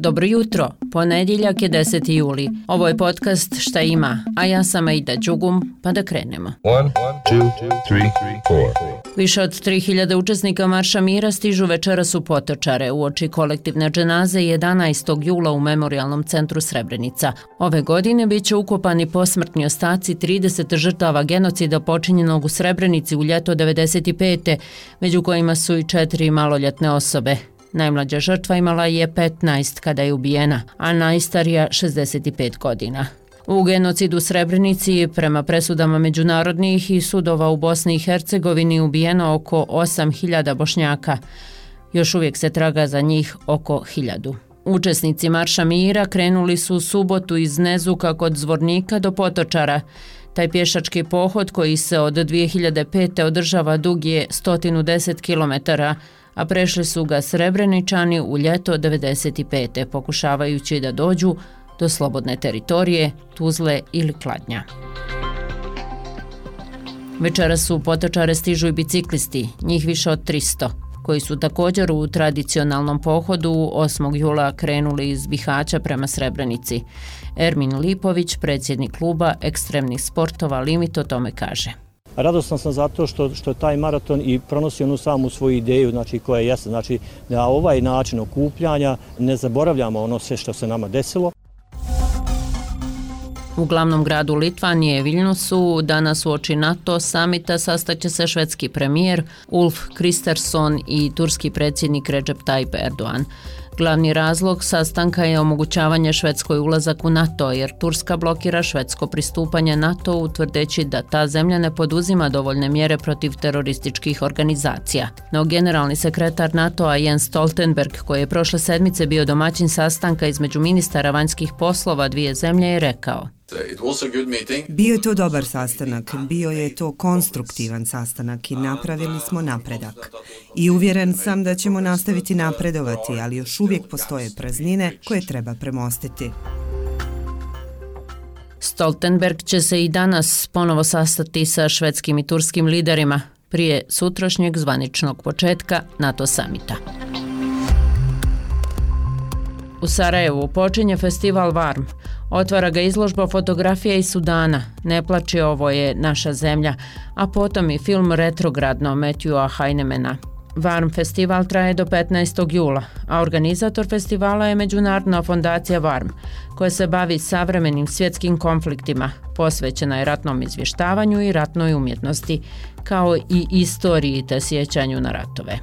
Dobro jutro, ponedjeljak je 10. juli. Ovo je podcast Šta ima, a ja sam Aida Đugum, pa da krenemo. One, two, three, Više od 3000 učesnika Marša Mira stižu večeras u Potočare u oči kolektivne dženaze 11. jula u Memorialnom centru Srebrenica. Ove godine bit će ukopani posmrtni ostaci 30 žrtava genocida počinjenog u Srebrenici u ljeto 95. među kojima su i četiri maloljetne osobe. Najmlađa žrtva imala je 15 kada je ubijena, a najstarija 65 godina. U genocidu Srebrenici prema presudama međunarodnih i sudova u Bosni i Hercegovini ubijeno oko 8000 bošnjaka. Još uvijek se traga za njih oko 1000. Učesnici Marša Mira krenuli su u subotu iz Nezuka kod Zvornika do Potočara. Taj pješački pohod koji se od 2005. održava dug je 110 kilometara, a prešli su ga srebreničani u ljeto 95. pokušavajući da dođu do slobodne teritorije, Tuzle ili Kladnja. Večera su u potočare stižu i biciklisti, njih više od 300, koji su također u tradicionalnom pohodu 8. jula krenuli iz Bihaća prema Srebrenici. Ermin Lipović, predsjednik kluba ekstremnih sportova Limit, o tome kaže. Radostan sam zato što, što taj maraton i pronosi onu samu svoju ideju, znači koja je znači na ovaj način okupljanja ne zaboravljamo ono sve što se nama desilo. U glavnom gradu Litvanije, Viljnusu, danas u oči NATO samita sastaće se švedski premijer Ulf Kristersson i turski predsjednik Recep Tayyip Erdogan. Glavni razlog sastanka je omogućavanje Švedskoj ulazak u NATO, jer Turska blokira švedsko pristupanje NATO utvrdeći da ta zemlja ne poduzima dovoljne mjere protiv terorističkih organizacija. No generalni sekretar NATO-a Jens Stoltenberg, koji je prošle sedmice bio domaćin sastanka između ministara vanjskih poslova dvije zemlje, je rekao Bio je to dobar sastanak, bio je to konstruktivan sastanak i napravili smo napredak. I uvjeren sam da ćemo nastaviti napredovati, ali još uvijek postoje praznine koje treba premostiti. Stoltenberg će se i danas ponovo sastati sa švedskim i turskim liderima prije sutrašnjeg zvaničnog početka NATO samita. U Sarajevu počinje festival Varm. Otvara ga izložba fotografija iz Sudana. Ne plači ovo je naša zemlja, a potom i film Retrogradno Matthewa Heinemana. Varm festival traje do 15. jula, a organizator festivala je Međunarodna fondacija Varm, koja se bavi savremenim svjetskim konfliktima, posvećena je ratnom izvještavanju i ratnoj umjetnosti, kao i istoriji te sjećanju na ratove.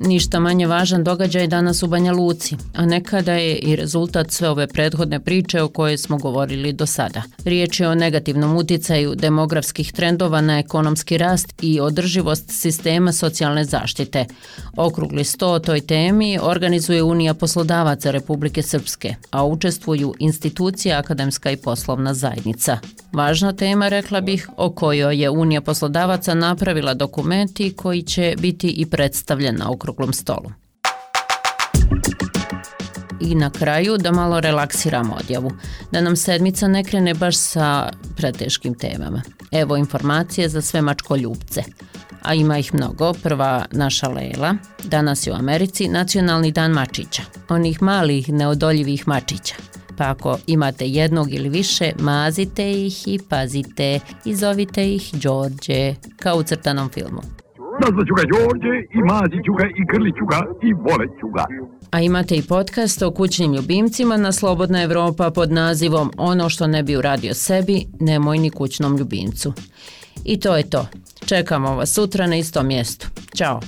Ništa manje važan događaj danas u Banja Luci, a nekada je i rezultat sve ove prethodne priče o kojoj smo govorili do sada. Riječ je o negativnom uticaju demografskih trendova na ekonomski rast i održivost sistema socijalne zaštite. Okrugli sto o toj temi organizuje Unija poslodavaca Republike Srpske, a učestvuju institucija akademska i poslovna zajednica. Važna tema, rekla bih, o kojoj je Unija poslodavaca napravila dokumenti koji će biti i predstavljen na okruglom stolu. I na kraju da malo relaksiramo odjavu, da nam sedmica ne krene baš sa preteškim temama. Evo informacije za sve mačkoljubce. A ima ih mnogo. Prva naša Lela. Danas je u Americi nacionalni dan mačića. Onih malih neodoljivih mačića. Pa ako imate jednog ili više, mazite ih i pazite i zovite ih Đorđe, kao u crtanom filmu. Nazvaću ga Đorđe i maziću ga i grliću ga i voleću ga. A imate i podcast o kućnim ljubimcima na Slobodna Evropa pod nazivom Ono što ne bi uradio sebi, nemoj ni kućnom ljubimcu. I to je to. Čekamo vas sutra na istom mjestu. Ćao!